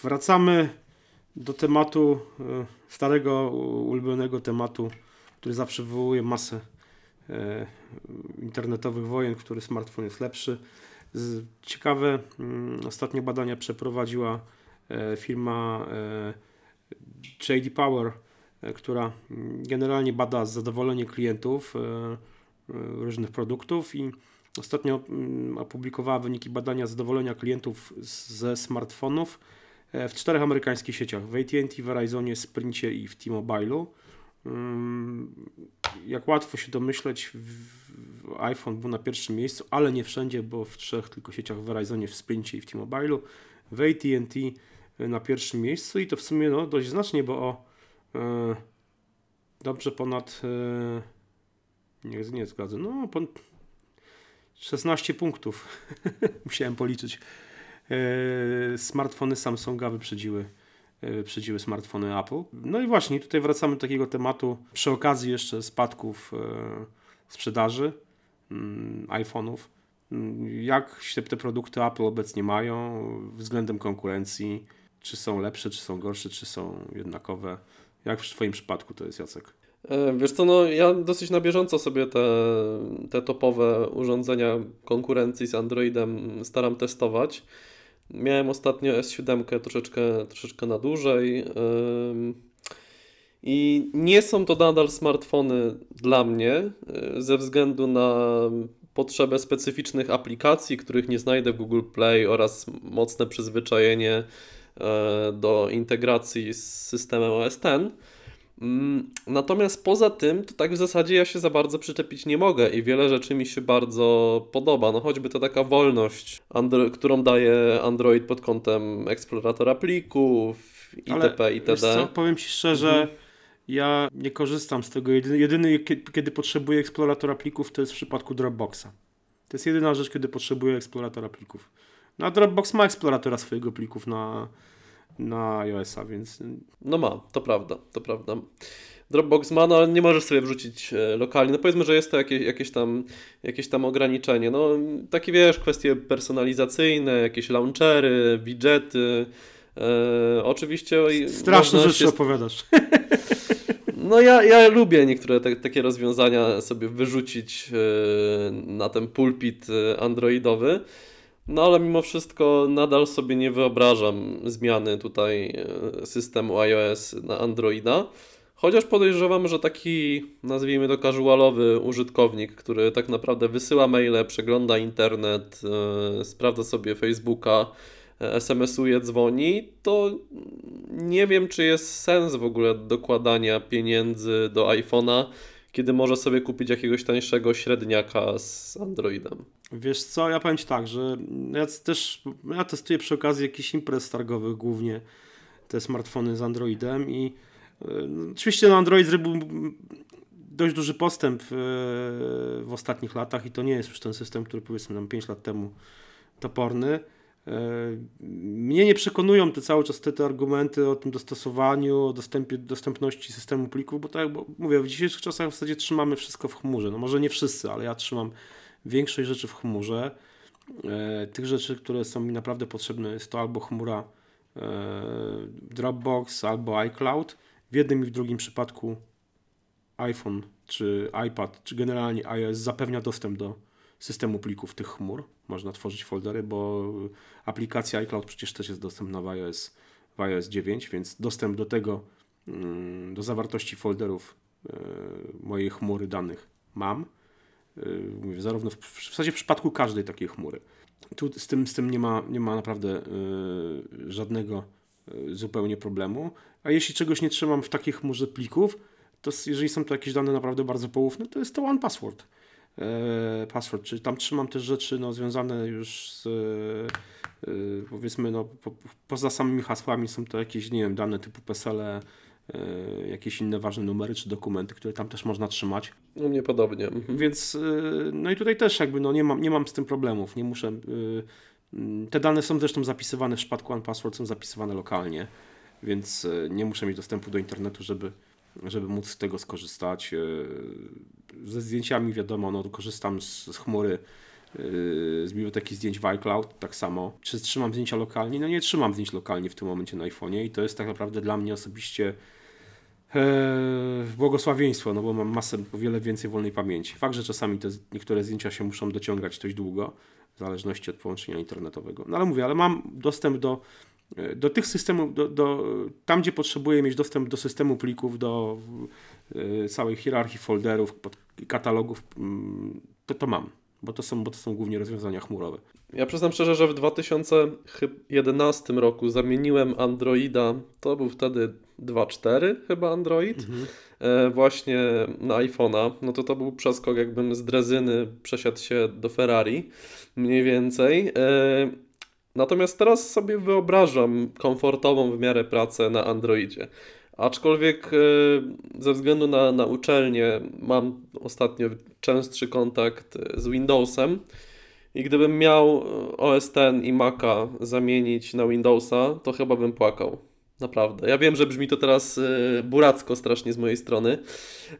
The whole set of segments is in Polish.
Wracamy do tematu, e, starego, ulubionego tematu, który zawsze wywołuje masę e, internetowych wojen, który smartfon jest lepszy. Ciekawe, mm, ostatnie badania przeprowadziła e, firma JD Power, która generalnie bada zadowolenie klientów różnych produktów i ostatnio mm, opublikowała wyniki badania zadowolenia klientów ze smartfonów w czterech amerykańskich sieciach, w AT&T, Verizonie, Sprincie i w T-Mobile'u. Mm, jak łatwo się domyśleć, iPhone był na pierwszym miejscu, ale nie wszędzie, bo w trzech tylko sieciach w Verizonie, w Sprincie i w T-Mobile'u. W AT&T e, na pierwszym miejscu i to w sumie no, dość znacznie, bo o e, dobrze ponad e, nie, nie zgadzam, no ponad 16 punktów musiałem policzyć E, smartfony Samsunga wyprzedziły, e, wyprzedziły smartfony Apple. No i właśnie tutaj wracamy do takiego tematu przy okazji jeszcze spadków e, sprzedaży mm, iPhone'ów. Mm, jak się te produkty Apple obecnie mają względem konkurencji? Czy są lepsze, czy są gorsze, czy są jednakowe? Jak w Twoim przypadku to jest, Jacek? Wiesz co, no ja dosyć na bieżąco sobie te, te topowe urządzenia konkurencji z Androidem staram testować. Miałem ostatnio S7 troszeczkę, troszeczkę na dłużej. I nie są to nadal smartfony dla mnie, e, ze względu na potrzebę specyficznych aplikacji, których nie znajdę w Google Play oraz mocne przyzwyczajenie e, do integracji z systemem OS X. Mm, natomiast poza tym, to tak w zasadzie ja się za bardzo przyczepić nie mogę i wiele rzeczy mi się bardzo podoba. No choćby to taka wolność, którą daje Android pod kątem eksploratora plików, itp. Ale, itd. Co, powiem Ci szczerze, mhm. ja nie korzystam z tego. Jedyny, jedyny, kiedy potrzebuję eksploratora plików, to jest w przypadku Dropboxa. To jest jedyna rzecz, kiedy potrzebuję eksploratora plików. No a Dropbox ma eksploratora swojego plików na na iOS-a, więc... No ma, to prawda, to prawda. Dropbox ma, no ale nie możesz sobie wrzucić e, lokalnie. No powiedzmy, że jest to jakieś, jakieś, tam, jakieś tam ograniczenie. No takie wiesz, kwestie personalizacyjne, jakieś launchery, widgety. E, oczywiście... Straszne rzeczy się... opowiadasz. No ja, ja lubię niektóre te, takie rozwiązania sobie wyrzucić e, na ten pulpit androidowy. No ale mimo wszystko nadal sobie nie wyobrażam zmiany tutaj e, systemu iOS na Androida. Chociaż podejrzewam, że taki, nazwijmy to casualowy użytkownik, który tak naprawdę wysyła maile, przegląda internet, yy, sprawdza sobie Facebooka, yy, SMS-uje, dzwoni, to nie wiem, czy jest sens w ogóle dokładania pieniędzy do iPhone'a, kiedy może sobie kupić jakiegoś tańszego średniaka z Androidem. Wiesz co, ja powiem Ci tak, że ja też ja testuję przy okazji jakichś imprez targowych głównie te smartfony z Androidem i y, oczywiście no Android zrobił dość duży postęp w, ostatnich latach i to nie jest już ten system, który powiedzmy nam 5 lat temu toporny. Y, mnie nie przekonują te cały czas te, te argumenty o tym dostosowaniu, o dostępie, dostępności systemu plików, bo tak jak mówię, w dzisiejszych czasach w zasadzie trzymamy wszystko w chmurze. No może nie wszyscy, ale ja trzymam większość rzeczy w chmurze. E, tych rzeczy, które są mi naprawdę potrzebne, jest to albo chmura e, Dropbox, albo iCloud. W jednym i w drugim przypadku iPhone czy iPad, czy generalnie iOS zapewnia dostęp do systemu plików tych chmur. Można tworzyć foldery, bo aplikacja iCloud przecież też jest dostępna w iOS, w iOS 9, więc dostęp do tego, mm, do zawartości folderów e, mojej chmury danych mam. Y, mówię, zarówno w, w zasadzie w przypadku każdej takiej chmury. Tu z tym, z tym nie, ma, nie ma naprawdę y, żadnego y, zupełnie problemu. A jeśli czegoś nie trzymam w takiej chmurze plików, to jeżeli są to jakieś dane naprawdę bardzo poufne, to jest to one password. E, password, czyli tam trzymam też rzeczy no, związane już z powiedzmy no, po, poza samymi hasłami są to jakieś, nie wiem, dane typu PESEL, E, jakieś inne ważne numery czy dokumenty, które tam też można trzymać. U mnie podobnie. Mhm. Więc e, no i tutaj też jakby no nie mam, nie mam z tym problemów, nie muszę e, te dane są zresztą zapisywane w przypadku OnePassword, są zapisywane lokalnie, więc nie muszę mieć dostępu do internetu, żeby, żeby móc z tego skorzystać. Ze zdjęciami wiadomo, no, korzystam z, z chmury z biblioteki zdjęć w iCloud, tak samo. Czy trzymam zdjęcia lokalnie? No nie trzymam zdjęć lokalnie w tym momencie na iPhone'ie i to jest tak naprawdę dla mnie osobiście błogosławieństwo, no bo mam masę, o wiele więcej wolnej pamięci. Fakt, że czasami te niektóre zdjęcia się muszą dociągać dość długo, w zależności od połączenia internetowego. No ale mówię, ale mam dostęp do E, do tych systemów, do, do, tam gdzie potrzebuję mieć dostęp do systemu plików, do y, całej hierarchii folderów, katalogów, mm, to to mam, bo to, są, bo to są głównie rozwiązania chmurowe. Ja przyznam szczerze, że w 2011 roku zamieniłem Androida, to był wtedy 2.4 chyba Android, mhm. e, właśnie na iPhone'a. No to to był przeskok, jakbym z drezyny przesiadł się do Ferrari, mniej więcej. E, Natomiast teraz sobie wyobrażam komfortową w miarę pracę na Androidzie. Aczkolwiek e, ze względu na, na uczelnię mam ostatnio częstszy kontakt z Windowsem i gdybym miał OS X i Maca zamienić na Windowsa, to chyba bym płakał. Naprawdę. Ja wiem, że brzmi to teraz e, buracko strasznie z mojej strony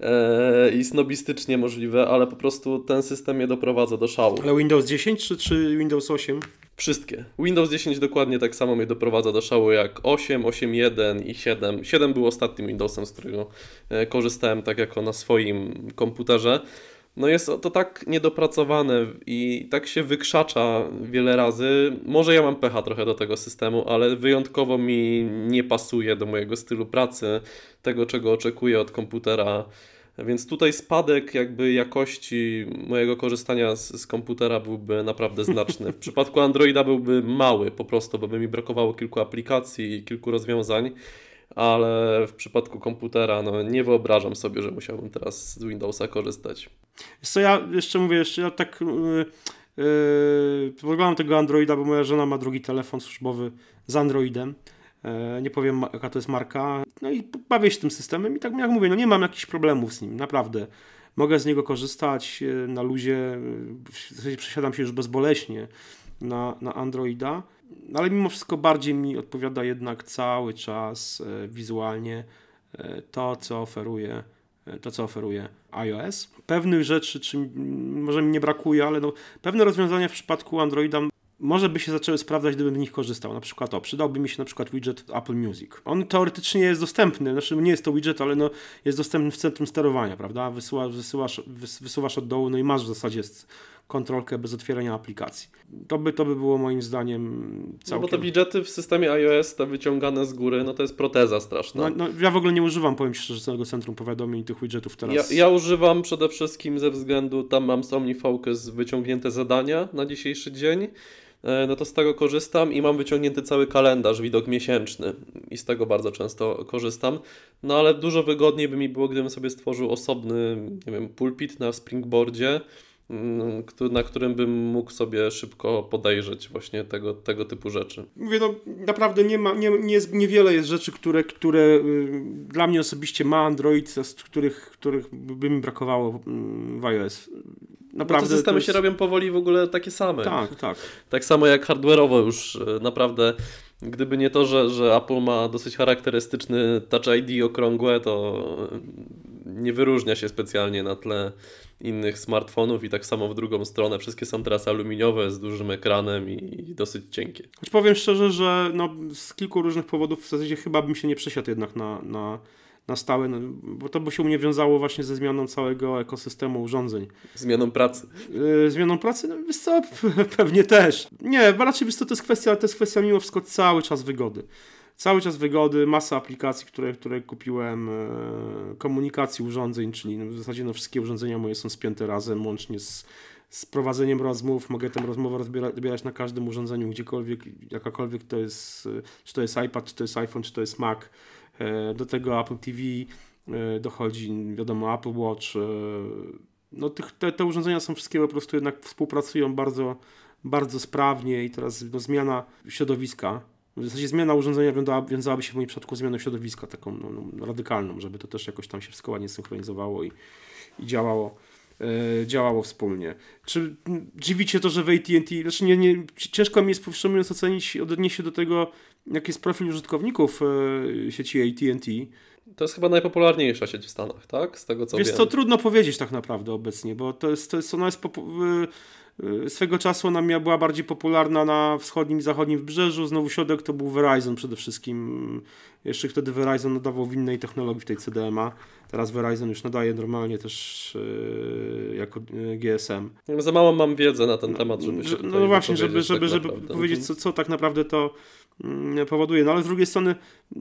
e, i snobistycznie możliwe, ale po prostu ten system mnie doprowadza do szału. Ale Windows 10 czy, czy Windows 8? Wszystkie. Windows 10 dokładnie tak samo mnie doprowadza do szału jak 8, 8.1 i 7. 7 był ostatnim Windowsem, z którego e, korzystałem tak jako na swoim komputerze. No jest to tak niedopracowane i tak się wykrzacza wiele razy. Może ja mam pecha trochę do tego systemu, ale wyjątkowo mi nie pasuje do mojego stylu pracy, tego czego oczekuję od komputera więc tutaj spadek jakby jakości mojego korzystania z, z, komputera byłby naprawdę znaczny. W przypadku Androida byłby mały po prostu, bo by mi brakowało kilku aplikacji i kilku rozwiązań, ale w przypadku komputera no, nie wyobrażam sobie, że musiałbym teraz z Windowsa korzystać. Co ja jeszcze mówię, jeszcze ja tak yy, yy, tego Androida, bo moja żona ma drugi telefon służbowy z Androidem. E, nie powiem jaka to jest marka. No i bawię się tym systemem i tak jak mówię, no nie mam jakichś problemów z nim, naprawdę. Mogę z niego korzystać e, na luzie, w zasadzie przesiadam się już bezboleśnie na, na Androida, ale mimo wszystko bardziej mi odpowiada jednak cały czas e, wizualnie to, co oferuje to, co oferuje iOS. Pewnych rzeczy, czy może mi nie brakuje, ale no, pewne rozwiązania w przypadku Androida może by się zaczęły sprawdzać, gdybym z nich korzystał. Na przykład o, przydałby mi się na przykład widget Apple Music. On teoretycznie jest dostępny, znaczy nie jest to widget, ale no, jest dostępny w centrum sterowania, prawda? Wysyłasz, wysyłasz, wysuwasz od dołu, no i masz w zasadzie kontrolkę bez otwierania aplikacji. To by, to by było moim zdaniem całkiem... No bo te widgety w systemie iOS, te wyciągane z góry, no to jest proteza straszna. No, no ja w ogóle nie używam, powiem szczerze, całego centrum powiadomień tych widgetów teraz. Ja, ja używam przede wszystkim ze względu, tam mam z OmniFocus wyciągnięte zadania na dzisiejszy dzień, no to z tego korzystam i mam wyciągnięty cały kalendarz, widok miesięczny i z tego bardzo często korzystam. No ale dużo wygodniej by mi było, gdybym sobie stworzył osobny, nie wiem, pulpit na springboardzie, mm, na którym bym mógł sobie szybko podejrzeć właśnie tego, tego typu rzeczy. Mówię, no naprawdę nie ma, nie, nie jest, niewiele jest rzeczy, które, które y, dla mnie osobiście ma Android, z których, których by mi brakowało mm, w iOS. Naprawdę. te systemy jest... się robią powoli w ogóle takie same. Tak, tak. Tak samo jak hardware'owo już e, naprawdę. Gdyby nie to, że, że Apple ma dosyć charakterystyczny Touch ID okrągłe, to nie wyróżnia się specjalnie na tle innych smartfonów i tak samo w drugą stronę. Wszystkie są teraz aluminiowe z dużym ekranem i dosyć cienkie. Choć powiem szczerze, że no, z kilku różnych powodów w zasadzie chyba bym się nie przesiadł jednak na, na na stałe, no, bo to by się u mnie wiązało właśnie ze zmianą całego ekosystemu urządzeń. Zmianą pracy. Yy, zmianą pracy? No wiesz co, pewnie też. Nie, raczej wiesz co, to jest kwestia, to jest kwestia mimo wszystko cały czas wygody. Cały czas wygody, masa aplikacji, które, które kupiłem, yy, komunikacji urządzeń, czyli no, w zasadzie no, wszystkie urządzenia moje są spięte razem, łącznie z z prowadzeniem rozmów, mogę tę rozmowę odbierać na każdym urządzeniu, gdziekolwiek, jakakolwiek to jest, czy to jest iPad, czy to jest iPhone, czy to jest Mac, E, do tego Apple TV e, dochodzi, wiadomo, Apple Watch. E, no, tych, te, te urządzenia są wszystkie po prostu jednak współpracują bardzo, bardzo sprawnie i teraz no, zmiana środowiska w zasadzie zmiana urządzenia wiązałaby się w moim przypadku zmianą środowiska, taką no, no, radykalną, żeby to też jakoś tam się wszystko ładnie synchronizowało i, i działało, e, działało wspólnie. Czy dziwicie to, że w AT&T, znaczy nie, nie, ciężko mi jest powstrzymając ocenić, odnieść się do tego, jaki jest profil użytkowników e, sieci AT&T. To jest chyba najpopularniejsza sieć w Stanach, tak? Z tego co Wiesz wiem. co, trudno powiedzieć tak naprawdę obecnie, bo to jest, to jest ona jest y, swego czasu ona była bardziej popularna na wschodnim i zachodnim wybrzeżu, znowu środek to był Verizon przede wszystkim. Jeszcze wtedy Verizon nadawał w innej technologii w tej CDMA. Teraz Verizon już nadaje normalnie też y, jako GSM. Za mało mam wiedzy na ten temat, żeby się Że- tutaj No właśnie, żeby, żeby, tak żeby powiedzieć, co, co tak naprawdę to powoduje. No ale z drugiej strony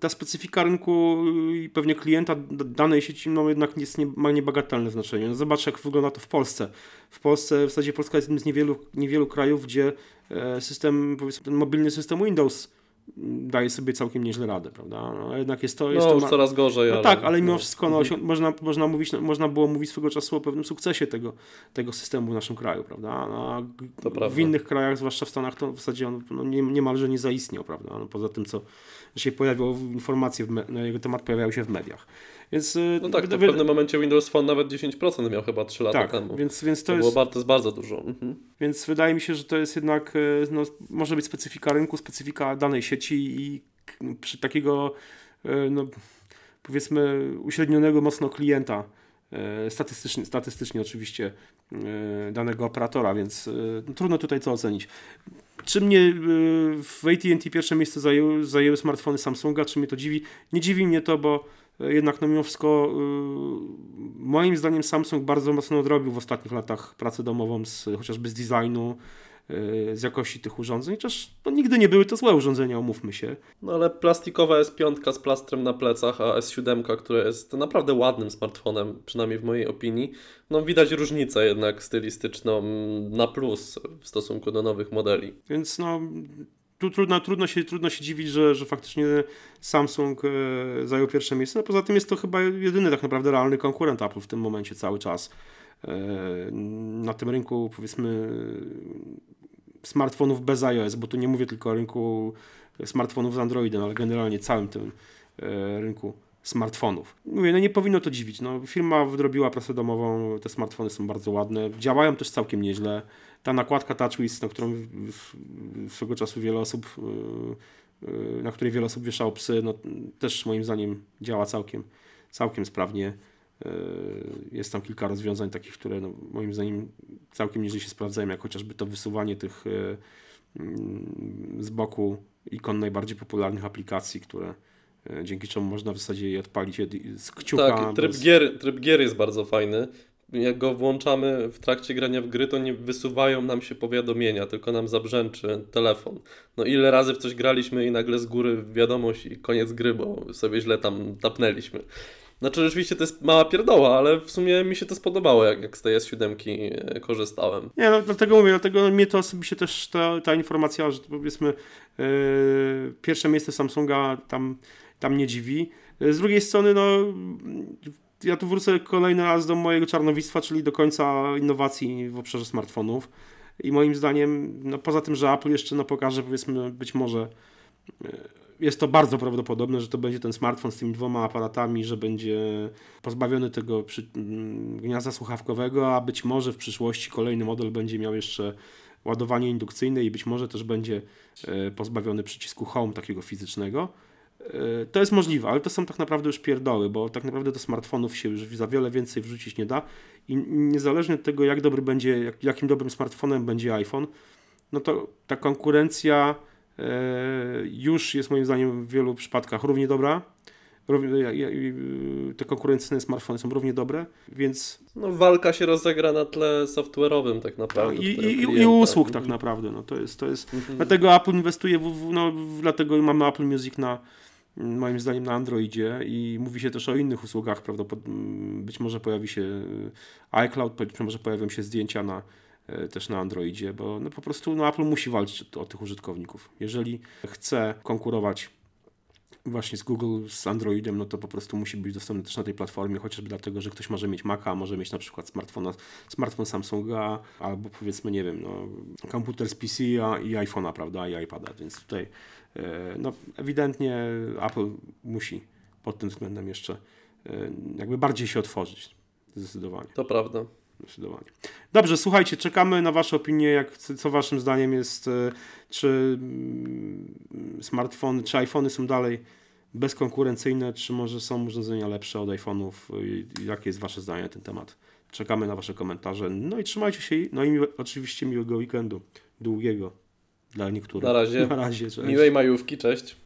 ta specyfika rynku i pewnie klienta danej sieci no, jednak jest nie, ma niebagatelne znaczenie. No, zobacz, jak wygląda to w Polsce. W Polsce, w zasadzie Polska jest jednym z niewielu, niewielu krajów, gdzie e, system, powiedzmy, ten mobilny system Windows mm, daje sobie całkiem nieźle radę, prawda? No, jednak jest to... Jest No, to już ma- coraz gorzej, no ale... tak, ale mimo no. wszystko no, można, można, mówić, można było mówić swego czasu o pewnym sukcesie tego, tego systemu w naszym kraju, prawda? No, To prawda. w innych krajach, zwłaszcza w Stanach, to w zasadzie on no, nie, niemalże nie zaistniał, prawda? No, poza tym, co się pojawiało, informacje w me- na jego temat pojawiały się w mediach. Więc, y, No tak, to w pewnym momencie Windows Phone nawet 10% miał chyba 3 lata tak, temu. więc, więc to, to było jest, bardzo, to jest bardzo dużo. Mhm. więc wydaje mi się, że to jest jednak, e, no, może być specyfika rynku, specyfika danej sieci i k- przy takiego, e, no, powiedzmy, uśrednionego mocno klienta, e, statystycznie, statystycznie oczywiście, e, danego operatora, więc no, trudno tutaj co ocenić. Czy mnie w AT&T pierwsze miejsce zajęły, zajęły smartfony Samsunga, czy mnie to dziwi? Nie dziwi mnie to, bo jednak no mimo wszystko moim zdaniem Samsung bardzo mocno odrobił w ostatnich latach pracę domową z, chociażby z designu, z jakości tych urządzeń, chociaż no, nigdy nie były to złe urządzenia, umówmy się. No ale plastikowa S5 z plastrem na plecach, a S7, która jest naprawdę ładnym smartfonem, przynajmniej w mojej opinii, no widać różnicę jednak stylistyczną na plus w stosunku do nowych modeli. Więc no, tu trudno, trudno, się, trudno się dziwić, że, że faktycznie Samsung e, zajął pierwsze miejsce. No, poza tym jest to chyba jedyny tak naprawdę realny konkurent Apple w tym momencie cały czas. E, na tym rynku powiedzmy smartfonów bez iOS, bo tu nie mówię tylko o rynku smartfonów z Androidem, ale generalnie całym tym e, rynku smartfonów. Mówię, no nie powinno to dziwić. No, firma wydrobiła pracę domową, te smartfony są bardzo ładne, działają też całkiem nieźle. Ta nakładka TouchWiz, na którą swego czasu wiele osób, yy, yy, na której wiele osób wieszało psy, no, też moim zdaniem działa całkiem, całkiem sprawnie. Yy, Jest tam kilka rozwiązań takich, które no, moim zdaniem całkiem nieźle się sprawdzają, jak chociażby to wysuwanie tych yy, mm, z boku ikon najbardziej popularnych aplikacji, które yy, dzięki czemu można w zasadzie je odpalić z kciuka. tak, tryb bez- gier, tryb gier jest bardzo fajny. Jak go włączamy w trakcie grania w gry, to nie wysuwają nam się powiadomienia, tylko nam zabrzęczy telefon. No ile razy w coś graliśmy i nagle z góry wiadomość i koniec gry, bo sobie źle tam tapnęliśmy. Znaczy rzeczywiście to jest mała pierdoła, ale w sumie mi się to spodobało, jak, jak z tej S7 e, korzystałem. Nie, no, dlatego mówię, dlatego mnie to osobiście też ta, ta informacja, że powiedzmy yy, pierwsze miejsce Samsunga tam, tam nie dziwi. Yy, Z drugiej strony, no ja tu wrócę kolejny raz do mojego czarnowictwa, czyli do końca innowacji w obszarze smartfonów. I moim zdaniem, no poza tym, że Apple jeszcze no, pokaże, powiedzmy, być może jest to bardzo prawdopodobne, że to będzie ten smartfon z tymi dwoma aparatami, że będzie pozbawiony tego przy, mm, gniazda słuchawkowego, a być może w przyszłości kolejny model będzie miał jeszcze ładowanie indukcyjne i być może też będzie e, pozbawiony przycisku home takiego fizycznego. E, To jest możliwe, ale to są tak naprawdę już pierdoły, bo tak naprawdę do smartfonów się już za wiele więcej wrzucić nie da i niezależnie od tego, jak dobry będzie, jak, jakim dobrym smartfonem będzie iPhone, no to ta konkurencja już jest moim zdaniem w wielu przypadkach równie dobra. Y, te konkurencyjne smartfony są równie dobre, więc No walka się rozegra na tle software'owym tak naprawdę. i, tego i, i, i usług tak naprawdę. No, to jest, to jest, Mhm. Dlatego Apple inwestuje, w, w, no, dlatego mamy Apple Music na moim zdaniem na Androidzie i mówi się też o innych usługach, prawdopodobnie być może pojawi się y, iCloud, być może pojawią się zdjęcia na, też na Androidzie, bo no, po prostu no, Apple musi walczyć o, tych użytkowników. Jeżeli chce konkurować właśnie z Google, z Androidem, no to po prostu musi być dostępny też na tej platformie, chociażby dlatego, że ktoś może mieć Maca, może mieć na przykład smartfona, smartfon Samsunga, albo powiedzmy, nie wiem, no, komputer z PC i iPhone'a, prawda, i iPada, więc tutaj e, no, ewidentnie Apple musi pod tym względem jeszcze e, jakby bardziej się otworzyć, zdecydowanie. To prawda. Zdecydowanie. Dobrze, słuchajcie, czekamy na Wasze opinie, jak, co Waszym zdaniem jest, e, czy mm, smartfony, czy iPhony są dalej bezkonkurencyjne, czy może są urządzenia lepsze od iPhone'ów? Jakie jest Wasze zdanie na ten temat? Czekamy na Wasze komentarze. No i trzymajcie się. No i miłe, oczywiście miłego weekendu. Długiego. Dla niektórych. Na razie. Na razie. Cześć. Miłej majówki, cześć.